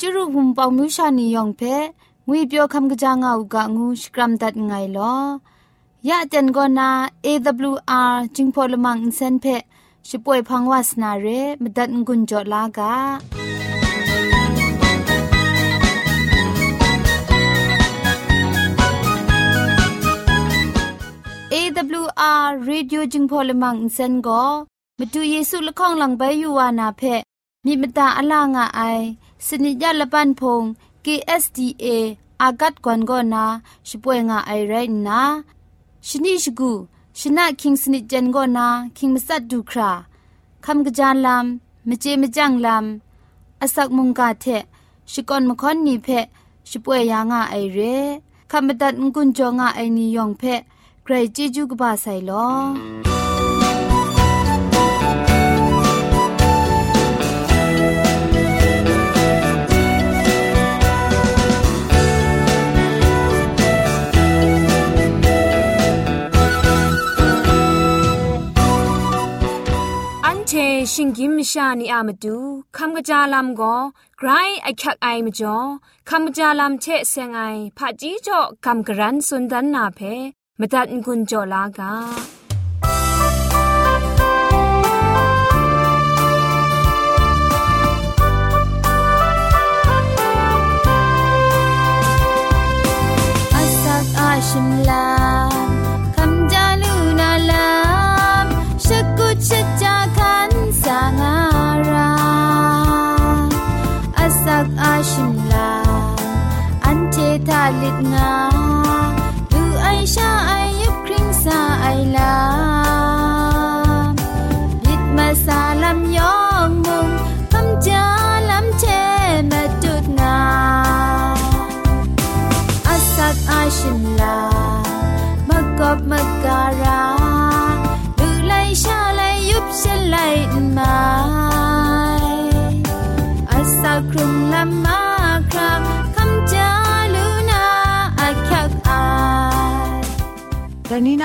จุรุภุมปองมิวชานียองเพงวยเปียวคำกะจางอูกะงูสกรัมดัดไงลอยะเต็นกอนา AWR จิงพอลมังอินเซนเพช่วยพังวาสนาเรมดัดงุนจอลากา AWR Radio จึงพอลมังอินเซนก็มาดูเยซูละข้องหลังใบยูวานาเพมีมตาอลางอไอ สนิยาละปันพง KSDA อากัดกวนก็นาช่วยงาไอไรนะชนิชกูชนะคิงสนิจันก็นาคิงมัสัดดูคราคำกระจานลำมเจมจังลำอาศักมุงกาเทชิกอนมคอนนีเพช่วยยางาไอเรคำบัดงกุนจงาไอนิยองเพใครจีจูกบาไซลอ ชิงกิมชานีอามาดูคำกระจาลำก็ไกรไอคักไอมาจ่อคำกระจาลำเชะเซงไอผาจีจ่อคำกระรันสุนดันนาเพมตัดกุญจ่อลากา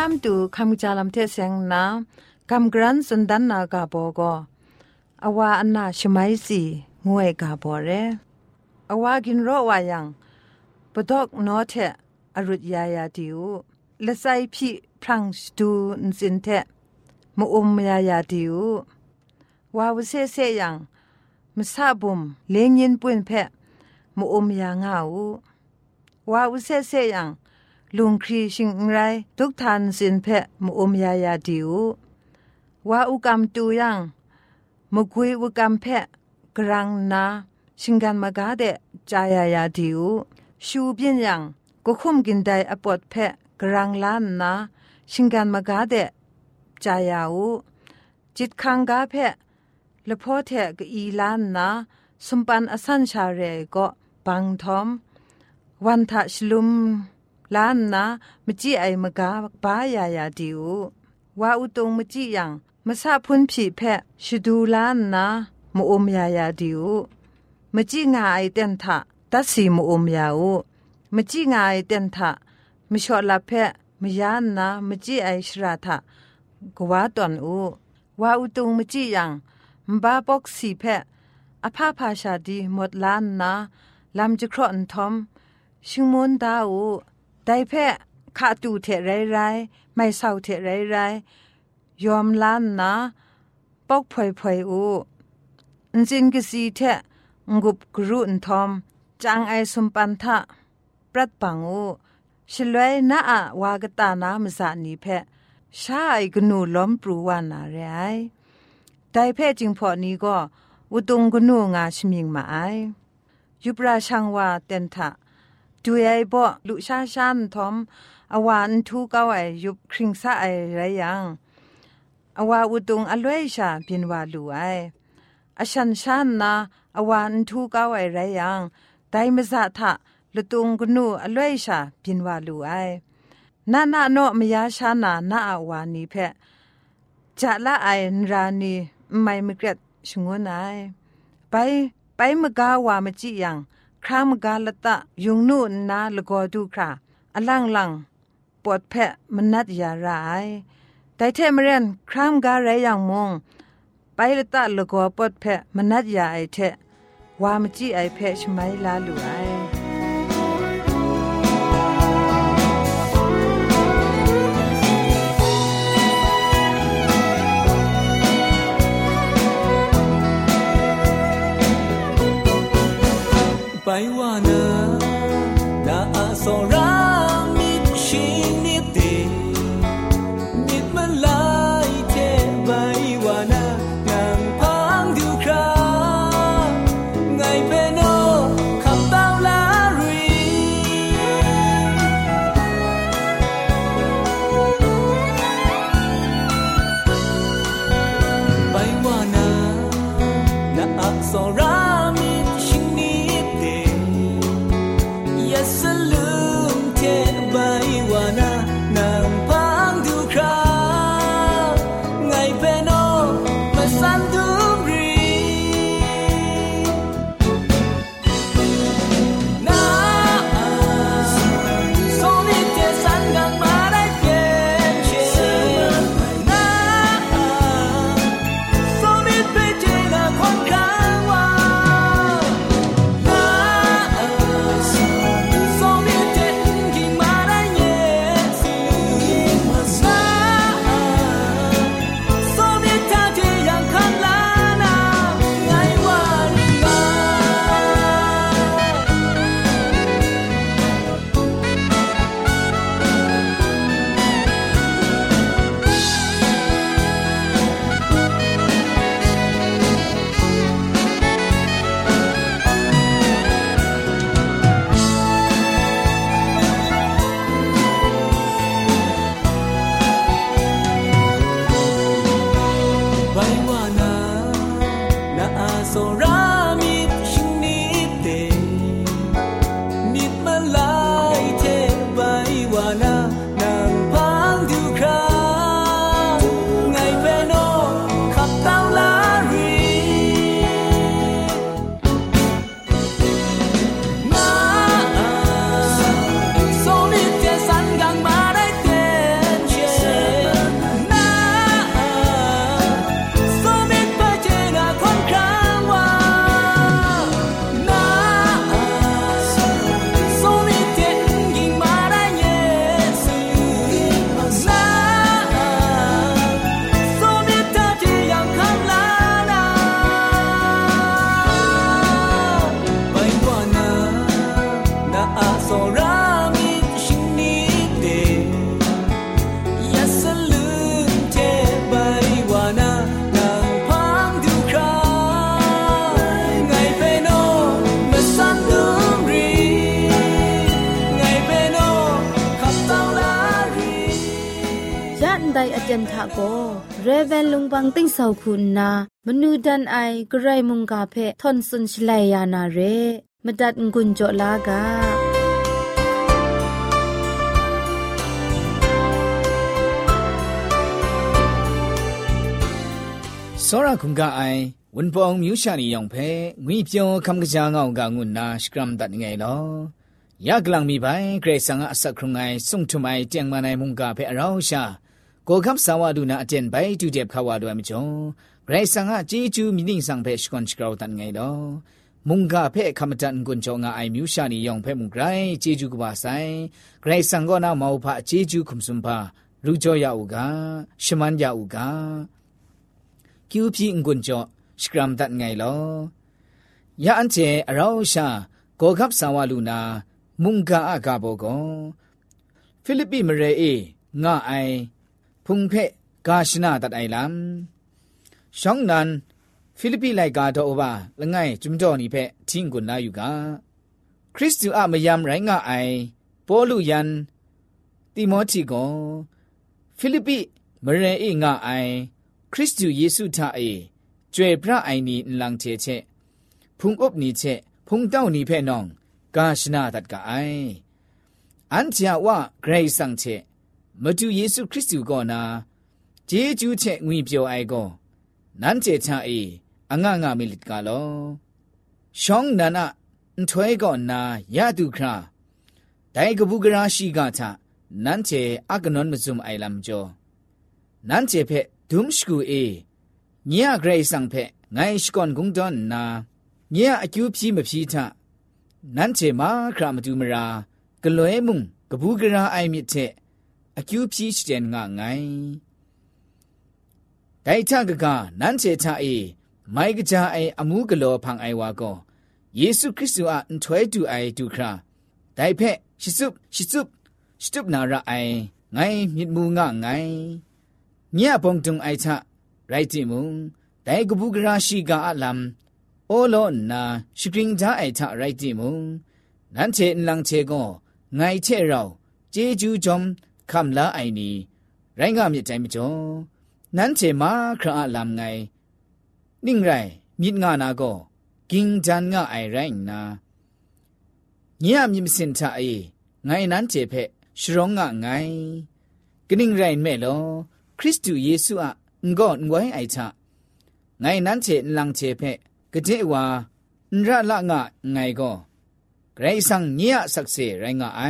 แต่นี้น้ำตูคำจาลำเทเสียงน้ำคำกรันสันดันนากาโบก็อวาอันนาชไมสีงวยกาโบเรอวากินโรวายังปดอกนอเทอรุดยายาดิวละไซพี่พรังสตูนสินเทมอุมยายาดิววาวเซเซยังมซาบุมเลงยินปุนเพมอุมยางาววาวเซเซยัง ลุงครีชิงไรทุกทานสินเพะมุอมยายาดิวว่าอุกรรมตูยังมกุยอุกรรมเพะกรังนาชิงกันมากาเดจายายาดิวชูเปียนยังก็คุมกินได้อปอดเพะกรังล้านนะชิงกันมากาเดจายาวจิตคังกาเพะละพ่อเทกอีล้านนะสมปันอสันชาเรก็บังทอมวันทะชลุม ล้านนะมจีไอมกาบายายาดิวว่าอุตงมจียังมาซาพุนผีเพะชดูล้านนะมอมยายาดิวมจีงาไอเต็นทะตัดสีมอมยาวมจีงายเต็นทะมชอลาเพะมยานนะมจีไอชราทะกว่าตอนอูว่าอุตงมจียังมบาปอกสีเพะอภาพาชาดีหมดล้านนะลำจะครอนทอมชิงมนดาอู ไดเพะขาตูเทไรไรไม่เศร้าเทไรไรยอมล้านนะปอกพอยพอยอูอินจินกสีเทงุบกรุนทอมจางไอสมปันทะปรัดปังอูชลวยนาอะวากตานามสานีเพชาไอกนูล้อมปรูวานาเรไอไดเพจิงพอนี้ก็อุตุงกนูงาชมิงมาไอยุปราชังวาเตนทะ ดูไอบ่ลุชาชันทอมอวานทูเก้าไอยุบคริงซาไอไรยังอวาอุตุงอลวยชาบินวาลูไออชันชันนาอวานทูเก้าไอไรยังไดมซาทะลุตุงกนูอลวยชาบินวาลูไอนานาโนมยาชานานาอวานีเพะจะละไอรานีไม่มเกรดชงวนไอไปไปมกาวามจิยัง ครามกาลตะยุงนูนาลกอดูคราอลังลังปวดแพะมนัดยาร้ายแต่เทมเรนครามกาไรอย่างมง ไปละตะลกอปวดแพะมนัดยาไอเทวามจีไอเพชไมลาลุไอ ไดอาจารย์ทะโกเรเวนลุงบังติ้งสาวคุณนามนูดันไอกระไรมุงกาเพทอนสุนชลายานาเรมดัดงุนจลากา စောရခုံကအိုင်ဝန်ပောင်မြူရှာနေယောင်ဖဲငွေပြောခမ်ကကြာငောင်းကငုနာစကရမ်ဒတ်ငယ်လောယကလန်မီပိုင်ဂရေဆန်အဆက်ခရုံငိုင်ဆုံထမိုင်တຽງမနိုင်မုန်ကဖဲအရောင်းရှာ ကိုကပ်ဆာဝဒုနာအတန်ဘိုင်တူတဲ့ခါဝဒွမ်ကြုံဂရိတ်ဆန်ကជីဂျူးမိနိဆောင်ဖဲရှကွန်ချ်ကောတန်ငိုင်တော့မုန်ကဖဲခမတန်ကွန်ချောငါအိုင်မြူရှာနီယောင်ဖဲမုန်ဂရိုင်းជីဂျူးကပါဆိုင်ဂရိတ်ဆန်ကောနာမောဖာជីဂျူးခုံစွန်ဖာလူကြောရဦးကရှမန်ရဦးကကျူပြင်းကွန်ချောစကရမ်ဒတ်ငိုင်လောယန်ချေအရောရှာကိုကပ်ဆာဝလူနာမုန်ကအကဘောကောဖိလိပ္ပိမရေအေငါအိုင် พุงเพกาชนาตัดไอลัมช่องนั้นฟิลิปปีไลกาโตอบาละไงจุมจอนี่เพทิ้งกุนนาอยู่กาคริสตูอะมยามไรงาไอโปลุยันติโมธีโกฟิลิปปีมเรเองาไอคริสต์เยซูท่าเอจวยพระไอนีลังเทเชพุงอบนีเชพุงเต้านีเพ่นอง กาชนาตัดกาไออันเจียว่าเกรซังเช မတူယေရှုခရစ်သူကောနာဂျေဂျူးချက်ငွေပြောအိုက်ကောနန်ကျေချာအေအငငငမိလစ်ကလောရှောင်းနနာထွဲကောနာယတုခရာဒိုင်ကပုဂရာရှိကချနန်ကျေအကနွန်မဇုံအိုင်လမ်ကျော်နန်ကျေဖက်ဒုမ်ရှကူအေညရဂရိတ်ဆောင်ဖက်ငိုင်းရှကွန်ဂုံဒွန်နာညရအကျူးပြီမပြီထနန်ကျေမာခရာမတူမရာဂလွဲမှုကပုဂရာအိုင်မြစ်တဲ့ အကျူးဖြီးစတဲ့ငါငိုင်းဒိုင်ချကကနန်းချေချအေမိုင်ကကြအိုင်အမှုကလောဖန်အိုင်ဝါကောယေရှုခရစ်တုအန်ထွဲတူအိုင်တူခရာဒိုင်ဖက်ရှိစုရှိစုစတုပနာရအိုင်ငိုင်းမြစ်မှုငါငိုင်းညပုံတုံအိုင်ချရိုက်တိမုံဒိုင်ကဘူးကရာရှိကအလမ်အိုလောနာရှိကရင်ဂျာအိုင်ချရိုက်တိမုံနန်းချေလန်းချေကောငိုင်ချေရောဂျေဂျူဂျုံ คำละไอนี้ไรงามยิใจมิจงนั้นเจมาคราลำไง นิ่งไรมิดงานาก็กิงจันงาไอแรงนาเนี่ยมิมสินทาเอไงนั้นเจเพชรงงาไงกนิ่งไรแม่ลอคริสต์เยซูอะงก็งวยไอชะไงนั้นเจลังเจเพกเจวานระละงาไงก็ไกรสังเนี่ยสักเสไรงาไอ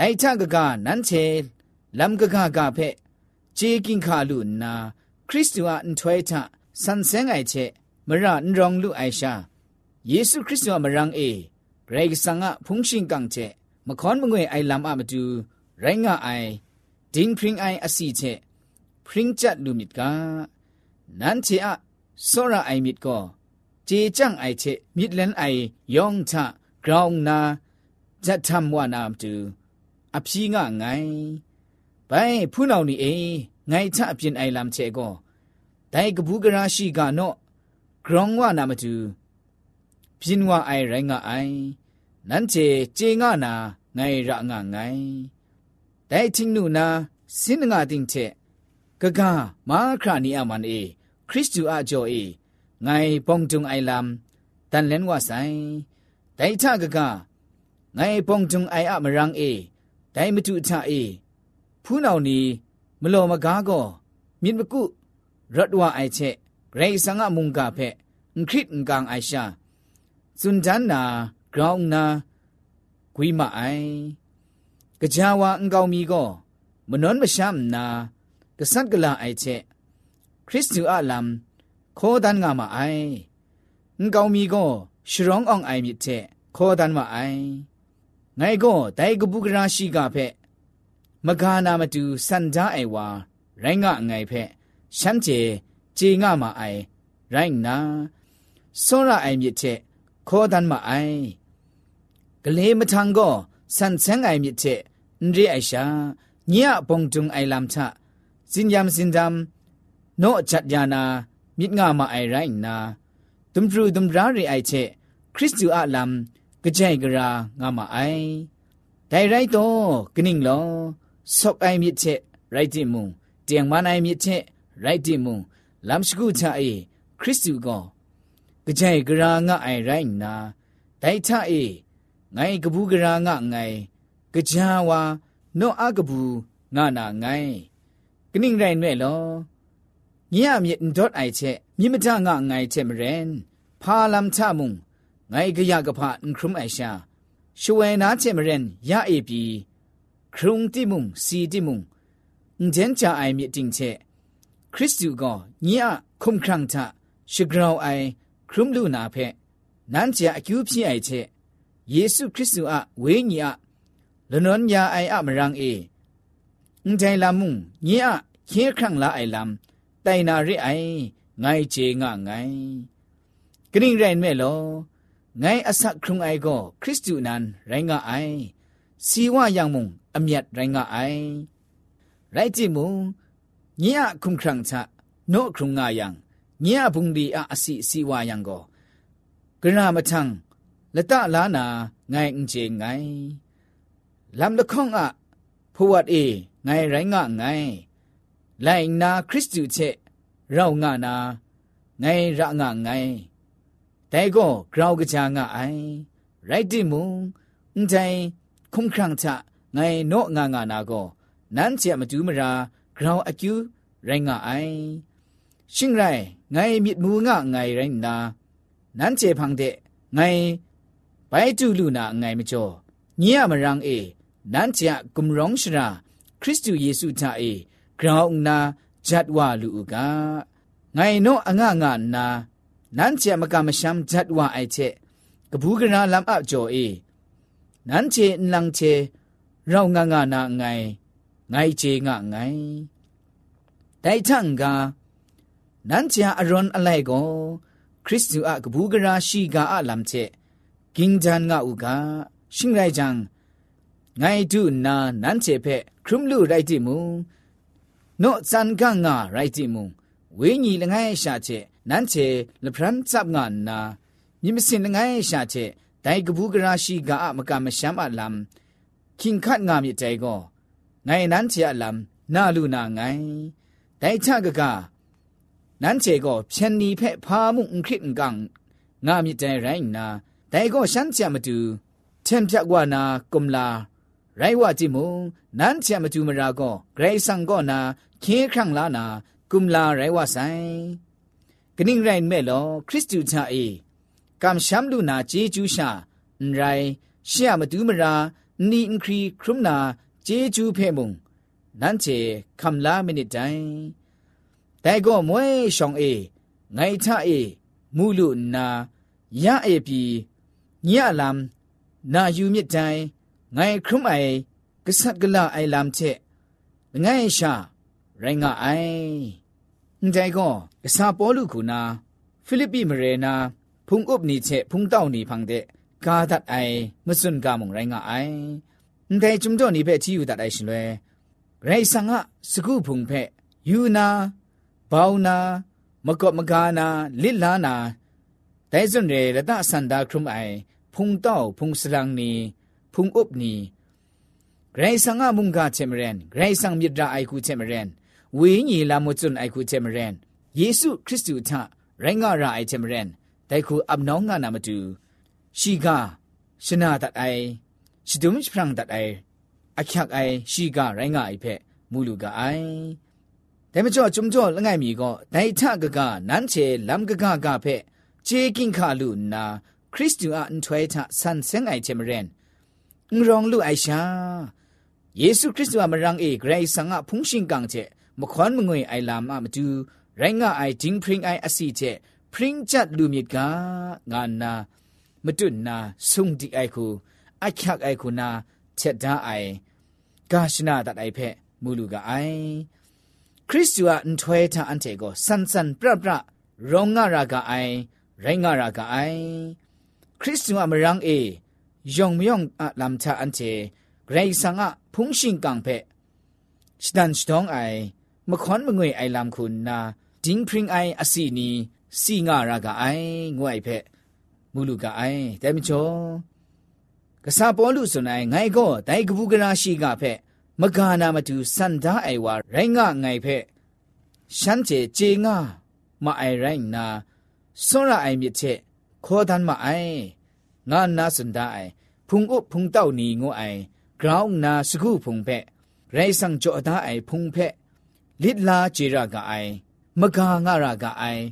ไดชะกะกะนันเชลัมกะกะกะเพเจกิงคาลุนา คริสตุอะอันถวยทะสันเซงไอเชมระนรองลุไอชาเยซูคริสตุอะมรังเอไรกสังอะพุงชิงกังเชมคอนมงวยไอลัมอะมดูไรงะไอดิงพริงไออะสีเชพริงจัดลุมิดกานันเชอะซอระไอมิดก็เจจังไอเชมิดเลนไอยองทะกรองนาจัดทำว่านามจู အဖြီးငါငိုင်းဘိုင်ဖူးနောင်နီအိငိုင်းချအပြင်အိုင်လမ်ချေကောဒိုင်ကဘူးကရာရှိကနော့ဂရောင်းဝနာမတူပြင်းဝအိုင်ရိုင်းငါအိုင်နန်းချေဂျေငါနာငိုင်းရငါငိုင်းဒိုင်ချင်းနူနာစင်းငါတင်ချေဂဂမာခရနီအမန်အေခရစ်တူအဂျောအေငိုင်းပုံတုံအိုင်လမ်တန်လန်ဝဆိုင်ဒိုင်ချဂဂငိုင်းပုံတုံအိုင်အမရန်းအေ ဒိုင်မတူအထအေဖူးနောင်နီမလော်မကားကောမြစ်မကုရတ်ဝအိုက်ချက်ရေစငါမုန်ကဖက်အခရစ်ငကန်အိုင်ရှာဇွန်ဒန်နာဂရောင်းနာဂွိမအိုင်ကြာဝါအင်ကောင်မီကောမနွန်မရှမ်နာကဆတ်ကလာအိုက်ချက်ခရစ်တုအလမ်ခေါ်ဒန်ငါမအိုင်အင်ကောင်မီကောရှရောင်းအောင်အိုင်မြစ်ချက်ခေါ်ဒန်မအိုင် ငိုင်ကောဒိုင်ကပုကရာရှိကဖက်မဂါနာမတူစန္ဒာအိုင်ဝါရိုင်းငါငိုင်ဖက်ရှမ်းကျေဂျေငါမအိုင်ရိုင်းနာစောရအိုင်မြစ်ချက်ခေါ်တန်မအိုင်ဂလေးမထန်ကောစန်ဆန်းအိုင်မြစ်ချက်ညရိအိုင်ရှာညရပုံတုံအိုင်လမ်ချစင်ယမ်စင်ဒမ်နော့ချတ်ယာနာမြစ်ငါမအိုင်ရိုင်းနာဒုံဒရူဒုံရာရိအိုင်ချက်ခရစ်တူအလမ် ကြဲ့ကြရာငါမအိုင်ဒိုင်ရိုက်တော့ကနင်းလောဆော့အိုင်မြစ်ချက်ရိုက်တိမုံတຽງမနိုင်မြစ်ချက်ရိုက်တိမုံလမ်စကုချအေခရစ်တုကောကြဲ့ဂရာငါအိုင်ရိုင်းနာဒိုင်ချအေငိုင်ကဘူးဂရာငါငိုင်ကြာဝါနောအကဘူးငါနာငိုင်ကနင်းရိုင်းနဲ့လောညရမြင့်ဒတ်အိုင်ချက်မြင့်မထငါငိုင်ချက်မရင်ဖာလမ်ချမုံ ငိုင်ကရကဖအန်ခရုမိုင်ရှာရှဝဲနာချေမရင်ရအေပြီခရုံတိမုံစီတိမုံအန်ဂျန်ချာအိုင်မြင့်တင်ချေခရစ်တုကညအခုံခရန့်တာရှဂရောင်အိုင်ခရုမလူနာဖက်နန်းချာအကျူးဖြစ်အိုင်ချေယေရှုခရစ်တုအဝေးညီအလနွန်ညာအိုင်အမရန်အေအန်တိုင်လာမုံညအခေခန့်လာအိုင်လမ်တိုင်နာရိအိုင်ငိုင်ချေငငိုင်ဂရင်ရိုင်မဲလော ငိုင်းအဆက်ခုံအိုင်ကိုခရစ်တုနန်ရိုင်းကအိုင်စီဝယံမုံအမြတ်ရိုင်းကအိုင်ရိုက်ကြည့်မုံညရခုံခရံချနို့ခုံငါယံညရဘုံဒီအစီစီဝယံကိုကရဏမထံလတလာနာငိုင်းအင်ကျေငိုင်းလမ်လခေါငါဖဝတ်အေငိုင်းရိုင်းငါငိုင်းလိုင်နာခရစ်တုချက်ရောက်ငါနာငိုင်းရငါငိုင်း แต่ก็เราก็จางไอไรที่มุงอุ้งใจคุ้มครั้งชะไงโนงางานาก็นั้นเสียมาจูมราเราอากิวไรงาไอชิงไรไงมิดมูงะไงไรนานั้นเจพังเดไงไปจูลูนาไงมจ่อเนี่ยมรังเอนั้นจะกุมร้องชราคริสต์เยซูทาเอกราวนาจัดว่าลูกาไงโนอ่างงานนา နန်းချေမကမရှမ်းဇတ်ဝအိုက်ချေကဘူးကနာလမ်အကြော်အေနန်းချေနန်းချေရောက်ငငနာငိုင်ငိုင်ချေငငိုင်တိုင်ချန်ကနန်းချာအရွန်အလိုက်ကိုခရစ်တုအကဘူးကရာရှိကအလမ်ချေကင်းဂျန်ငါဥကရှင်ရိုင်ဂျန်ငိုင်တုနာနန်းချေဖက်ခရုမလူရိုက်တိမူနော့ဇန်ကငါရိုက်တိမူ ဝိညာဉ်လငယ်ရှာချက်နန်းချေလပရန်စပ်ငါနာမြမစင်လငယ်ရှာချက်ဒိုင်ကဘူးကရာရှိကအမကမရှမ်းအလမ်ခင်ခတ်ငါမြတဲ့ကိုငိုင်နန်းချေအလမ်နာလူနာငိုင်ဒိုင်ချကကနန်းချေကိုဖြန်နီဖက်ဖာမှုန်ခရစ်ငန်းငါမြတဲ့ရိုင်းနာဒိုင်ကိုရှမ်းချမတူထင်ပြကွာနာကုမလာရိုင်ဝတိမုံနန်းချမတူမရာကိုဂရိဆန်ကိုနာခေခန့်လာနာ กุมลาไรว่าไซกนิ่งไรแม่ลอคริสตูชาเอกำช้ำลูนาเจจูชาไรเชียมาดูมรานีอินครีครุมนาเจจูเพมุงนั่นเจคำลามินิใจแต่ก็มวยชองเอไงท่าเอมูลุนายะเอปีญะลำนาอยู่มิดใจไงครุมไอกษัตริย์กลาไอลำเจไงชาရိုင်းငါအိုင် န်တိုင်ကောကစားပေါ်လူခုနာဖိလိပ္ပိမရေနာဖုန်ဥပနိချက်ဖုန်တောက်နေဖန်တဲ့ကာဒတ်အိုင်မစွန်ကမုံရိုင်းငါအိုင်န်တိုင်จุမ်တော့နေဖက်ချီယူတတ်အိုင်ရှင်လွဲရိုင်းဆန်ငါစကုဖုန်ဖက်ယူနာဘောင်းနာမကော့မကာနာလစ်လာနာဒိုင်စွန်ရေရတဆန္ဒခရုံအိုင်ဖုန်တောက်ဖုန်စလန်းနီဖုန်ဥပနီဂရိဆန်ငါမုန်ကချေမရန်ဂရိဆန်မြစ်ဒရာအိုက်ကူချေမရန် ဝေညီလာမွကျွန်းအိုက်ခုချေမရန်ယေရှုခရစ်တုထရိုင်းငါရာအိုက်ချေမရန်တိုက်ခုအပ်နောင်းငါနာမတူရှိကရှနာတတ်အိုင်ရှဒုံချဖရန်တတ်အိုင်အချက်အိုင်ရှိကရိုင်းငါအိုက်ဖက်မူလူကအိုင်ဒါမကျော်ကျုံကျော်လငိုင်မီကောဒိုင်ထကကနန်းချေလမ်ကကကဖက်ဂျေကင်ခါလူနာခရစ်တုအန်ထွဲထဆန်ဆန်အိုက်ချေမရန်ငရောင်လူအိုင်ရှာယေရှုခရစ်တုအမရန်အေဂရိတ်ဆန်ငါဖုန်ရှင်ကန်ချေ မခွန်မငွေအိုင်လာမမတူရိုင်းငါအိုင်ဂျင်းပရင်အိုင်အစီချက်ပရင်ချတ်လူမြစ်ကငါနာမတွနာဆုံဒီအိုက်ကိုအချက်အိုက်ကိုနာချက်ဒါအိုင်ဂါရှနာတတ်အိုက်ဖက်မူလူကအိုင်ခရစ်တုအန်ထွေတာအန်တေကိုဆန်ဆန်ပရပရရောငါရာကအိုင်ရိုင်းငါရာကအိုင်ခရစ်တုအမရန်းအေယုံမယုံအလမ်ချာအန်တေဂရိဆန်ငါဖုန်ရှင်ကံဖက်စတန်စတောင်းအိုင် မခွန်မငွေအိုင်လမ်ခုနာဒင်းပရင်အိုင်အစီနီစီငါရကအိုင်ငွိုင်ဖက်မူလူကအိုင်တဲမချောကဆာပေါ်လူစွန်အိုင်ငိုင်ကောဒိုင်ကဘူးကနာရှိကဖက်မဂါနာမတူစန္ဒာအိုင်ဝါရိုင်းငငိုင်ဖက်ရှမ်းကျေဂျေငါမအိုင်ရိုင်းနာစွန်ရအိုင်မြစ်ချက်ခေါ်တန်မအိုင်ငါနာစန္ဒာအိုင်ဖုန်ဥဖုန်တောက်နီငိုအိုင် ground na sugu phung phe rai sang jo da ai phung phe လစ်လာเจရကအိုင်မဂါငရကအိုင်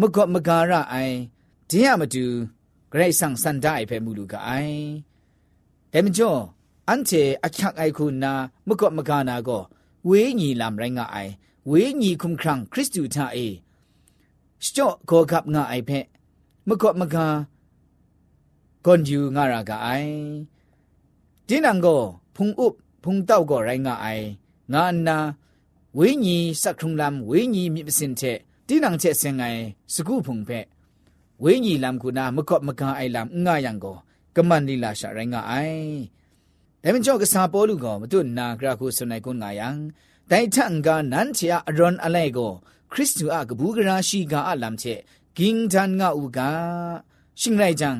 မကော့မဂါရအိုင်ဒင်းရမတူဂရိတ်ဆန်စန္ဒအိုင်ဖဲမူလူကအိုင်ဒဲမကျော်အန်တီအချတ်အိုက်ခုနာမကော့မဂါနာကိုဝေးညီလမ်ရိုင်းကအိုင်ဝေးညီခုံခရံခရစ်တုသာအေစကြော့ကောကပ်ငါအိုင်ဖဲမကော့မဂါကွန်ယူငါရကအိုင်ဒင်းနံကိုဖုန်ဥဖုန်တောက်ကိုရိုင်းကအိုင်ငါနာ ဝိညာဉ်စက်ထုံလမ်ဝိညာဉ်မြစ်ပစင်တဲ့တိနံချက်စင်ငိုင်စကုဖုန်ဖက်ဝိညာဉ်လမ်ကုနာမကော့မကန်အိုင်လမ်ငါယံကိုကမန်နီလာရှာရိုင်းငါအိုင်ဒါမင်ကျော်ကစားပေါ်လူကောမတို့နာဂရခုဆွန်နိုင်ကုငါယံတိုင်ထန်ကနန်ချာအရွန်အလဲကိုခရစ်တုအကဘူးကရာရှိကအလမ်ချက်ဂင်းတန်ငါဥကရှင်လိုက်ကြံ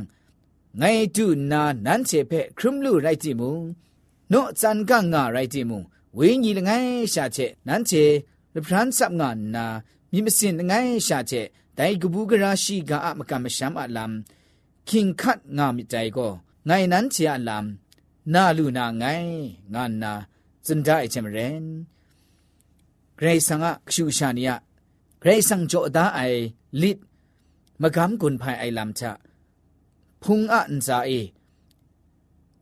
ငိုင်တုနာနန်ချေဖက်ခရမ်လူရိုက်တိမူနော့ဇန်ကငါရိုက်တိမူ ဝိညာဉ်ငိုင်းရှာချက်နန်းချေလပရန်စပ်ငါနာမြမစင်ငိုင်းရှာချက်ဒိုင်ကဘူးကရာရှိကအမကမရှမ်းအလမ်ခင်ခတ်ငါမိတိုင်ကိုငိုင်းနန်းချေအလမ်နာလူနာငိုင်းငါနာစန်ဒိုင်ချမရင်ဂရေဆန်ကခရှူရှာနီယဂရေဆန်ကြောဒါအိုင်လစ်မကမ်ကွန်ဖိုင်အိုင်လမ်ချဖုန်အန်ဇာအေ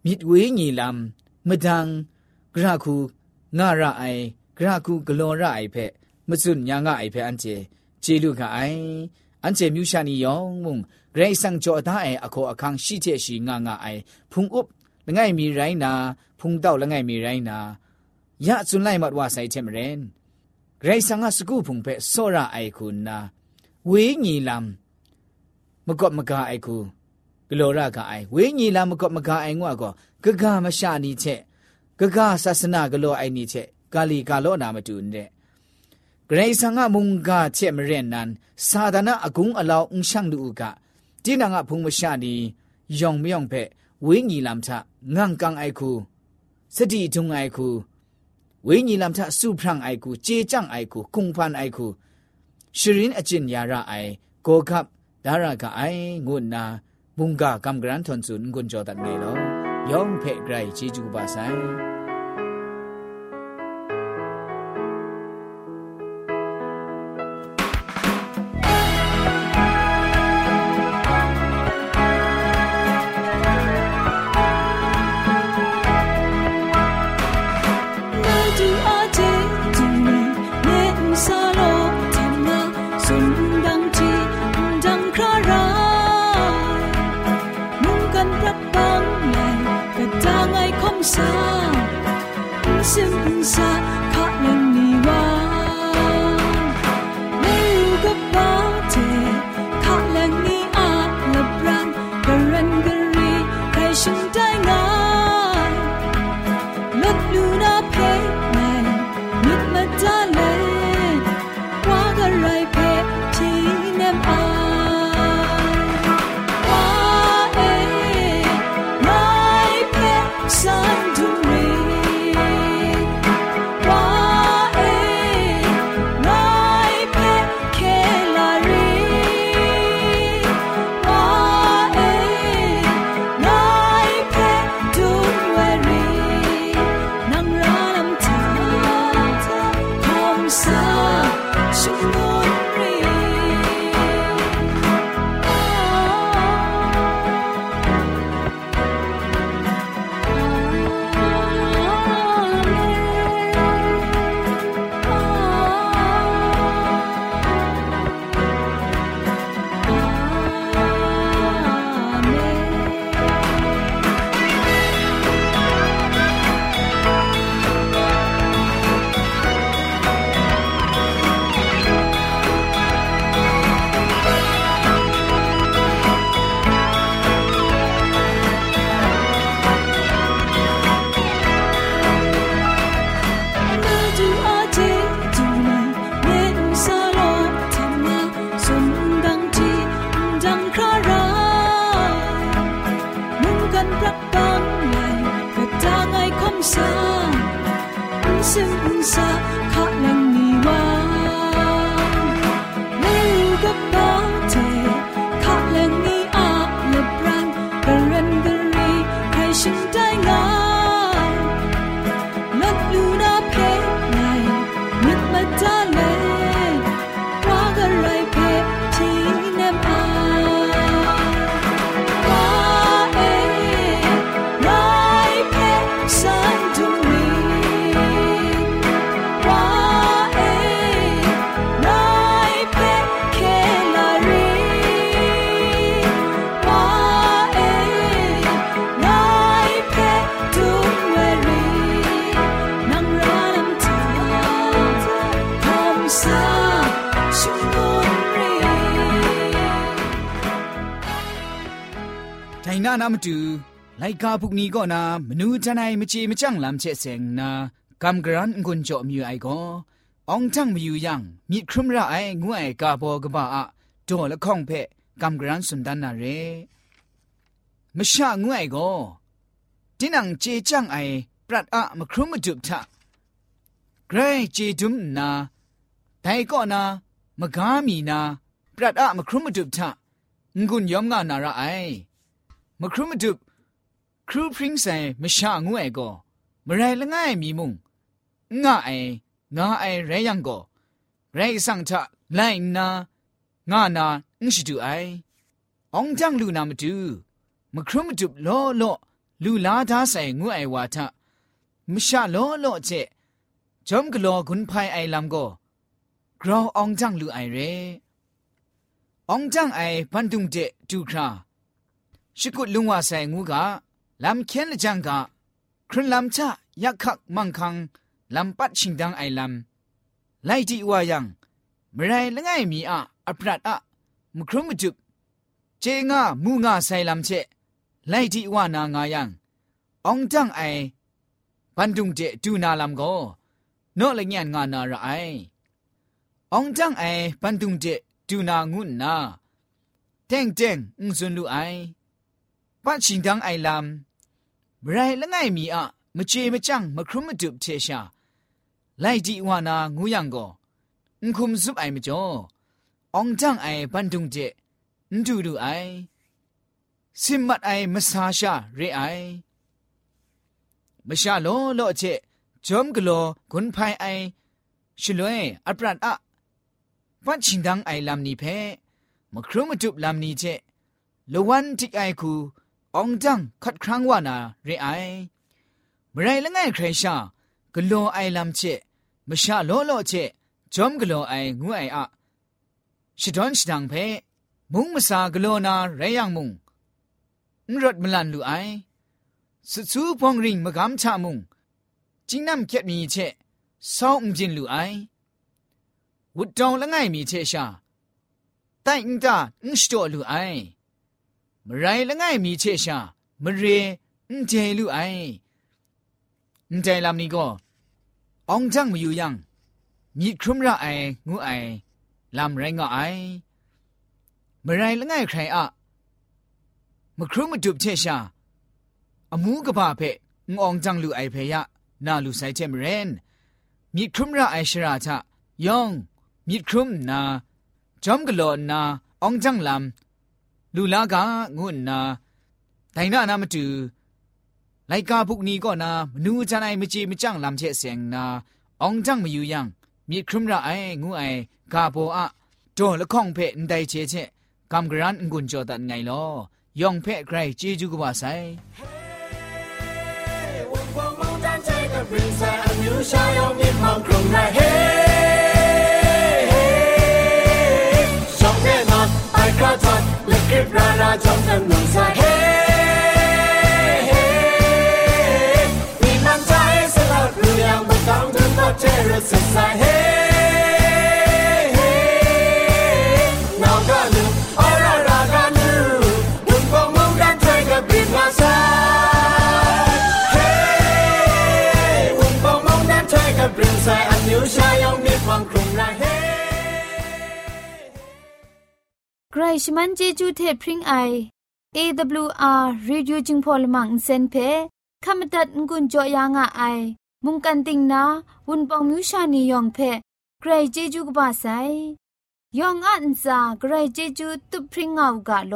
มิดเวญีลำมะดังกระคู ငါရအိုင်ဂရကူဂလွန်ရအိုင်ဖက်မစွညာငါအိုင်ဖက်အန်ကျေဂျေလူကအိုင်အန်ကျေမြူရှာနီယောင်မုံဂရိတ်ဆန်ကြောဒါအိုင်အခေါ်အခန်းရှိချက်ရှိငါငါအိုင်ဖုန်ဥပ်လငိုင်မီရိုင်းနာဖုန်တော့လငိုင်မီရိုင်းနာရစွန်လိုက်မတ်ဝဆိုင်ချက်မရင်ဂရိတ်ဆန်ကစကူဖုန်ဖက်ဆောရအိုင်ခုနာဝေးညီလမ်မကော့မကာအိုင်ခုဂလောရကအိုင်ဝေးညီလမ်မကော့မကာအိုင်ငွာကောဂဂမရှာနီချက် ကကဆာစနာကလောအိုင်နီချက်ကလီကလောနာမတူနဲ့ဂရေဆန်ကမုန်ကချက်မရက်နန်သာဒနာအကုံအလောင်းအရှန့်လူကတိနာငါဖုံမရှာနီယောင်မြောင်ဖက်ဝိညာဉ်လမ်ထငန့်ကန်အိုက်ခုစတိထုံအိုက်ခုဝိညာဉ်လမ်ထစုဖရန့်အိုက်ခုကြေကြန့်အိုက်ခုကုံဖန်အိုက်ခုရှရင်အကျင်ယာရအိုင်ကိုကပ်ဒါရကအိုင်ငုနာမုန်ကကမ်ဂရန်ထွန်စွန်ဂွန်ဂျောဒတ်နေလောယောင်ဖက်ဂရိုင်ချီကျူပါဆိုင် နာမတူလိုက်ကာပုကနီကောနာမနူးတနိုင်မချေမချန့်လမ်းချက်စ ेंग နာကမ်ဂရန်ငွန်းကြောမြူအိုင်ကောအောင်ချန့်မြူယံမြစ်ခရမရအိုင်ငွအိုင်ကာဘောကဘာအဒေါ်လခေါင်ဖက်ကမ်ဂရန်စွန်ဒန်နာရေမရှာငွအိုင်ကောတင်းနံချေချန့်အိုင်ပရတ်အမခရမတုပထဂရိုင်းချေဒုမနာဒိုင်ကောနာမကားမီနာပရတ်အမခရမတုပထငွန်းယောမငါနာရအိုင် มครุมาจุบทะงุนยอมงานาระไมครุมดุครูพริ้งใส่มชางวยก็มไรละง่ายมีมุงง่ายงาไอไรยังก็ไรสังทะไลนางานาอิชิดูไอองจังลูนามาดูมครุมดุล้อล้อลูลาดาใส่งวยว่าทะมชาล้อล้อเจจอมกลอกุนภายไอลำก็กราวองจังลูไอเรองจังไอพันตุงเจดูครา ชิกุลุงว่าใส่งูกะลำเคียนละจังกะครุนลำชะยักขักมังคังลำปัดชิงดังไอลำไล่ที่วายังเมื่อไรละไงมีอะอัปรัดอะมครุมจุบเจงามูงาใส่ลำเชไล่ที่วานางายังองจังไอพันตุงเจดูนาลำโก็โนละเงียนงานาระไอองจังไอพันตุงเจดูนางูนาเต็งเต็งอุซุนลูไอ ปัดชิงดังไอลำไรละไงมีอะมเจมจังมครุมจุบเชชาไล่ดีวานางูยังก็อุคุมซุบไอมจ่อองจังไอปันดุงเจนดูดูไอสิมัดไอมสาชาเรไอมชาโลโลเจจอมกโลกุนภายไอชลวยอัปรัดอะปัดชิงดังไอลำนี้เพมครุมจุบลำนี้เจลวันที่ไอคู องจังคัดครั้งว่านาเรไอมไรละไงใครชากโลไอลำเจมชาโลโลเจจอมกโลไองูไออะชิดอนชิดังเพมุงมสากโลนาไรยังมุงนรถมลันลูไอสุสูปองริงมกำชามุงจิงนำเก็บมีเชซ้องจินลูไอวุดจองละไงมีเชชาแต่อิงตาอิงสโตลูไอ มไรละไงมีเชชามเรอิงเจลูไออิงใจลำนี้ก็องจังมาอยู่ยังมีครุมระไองูไอลำไรงอไอมไรละไงใครอะมครุมมาจุบเชชาอมูกะบาเพงองจังลูไอเพยะนาลูไซเจมเรนมีครุมระไอชราชะยองมีครุมนาจอมกะโลนาองจังลำ လူလာကငုနာဒိုင်နာနာမတူလိုက်ကားဖုန်နီကောနာမနူးချနိုင်မချေမကြန့်လမ်ချက်ဆင်နာအောင်ကြန့်မယူယံမြေခရမရအိုင်ငူအိုင်ဂါဘောအတော်လခေါင်ဖဲ့အန်တိုင်ချေချက်ကမ်ဂရန်ငွန်ကြောတန်ငိုင်လောယောင်ဖဲ့ဂရိုက်ဂျေဂျူကပါဆိုင်ဝန်ကွန်မောင်တန်ချေကပရင်ဆာအမျိုးရှာယောင်မြေမောင်ခရုံနာဟေး Song နဲ့မှာ I got on Hip ra ra trong tâm lòng xa Hey Vì mang trái sẽ là lưu yang Bất thương phát chế rất sạch xa Hey Nào ca lưu Ôi ra ra ca lưu mong đang chơi gặp biết mà xa. Hey Đừng có mong đang chơi gặp rừng xa, Anh yêu xa nhau biết hoàng cùng lại Hey รชมันเจจูเทพริงไอ AWR Reducing Polymer เซนเพขมตัดงุนจอยางอ้ายมุงกันติงนาวุนปองมิวชานียองเพไกรเจจูกบ้าไซยองอันซาไกรเจจูตุพริงเอากาโล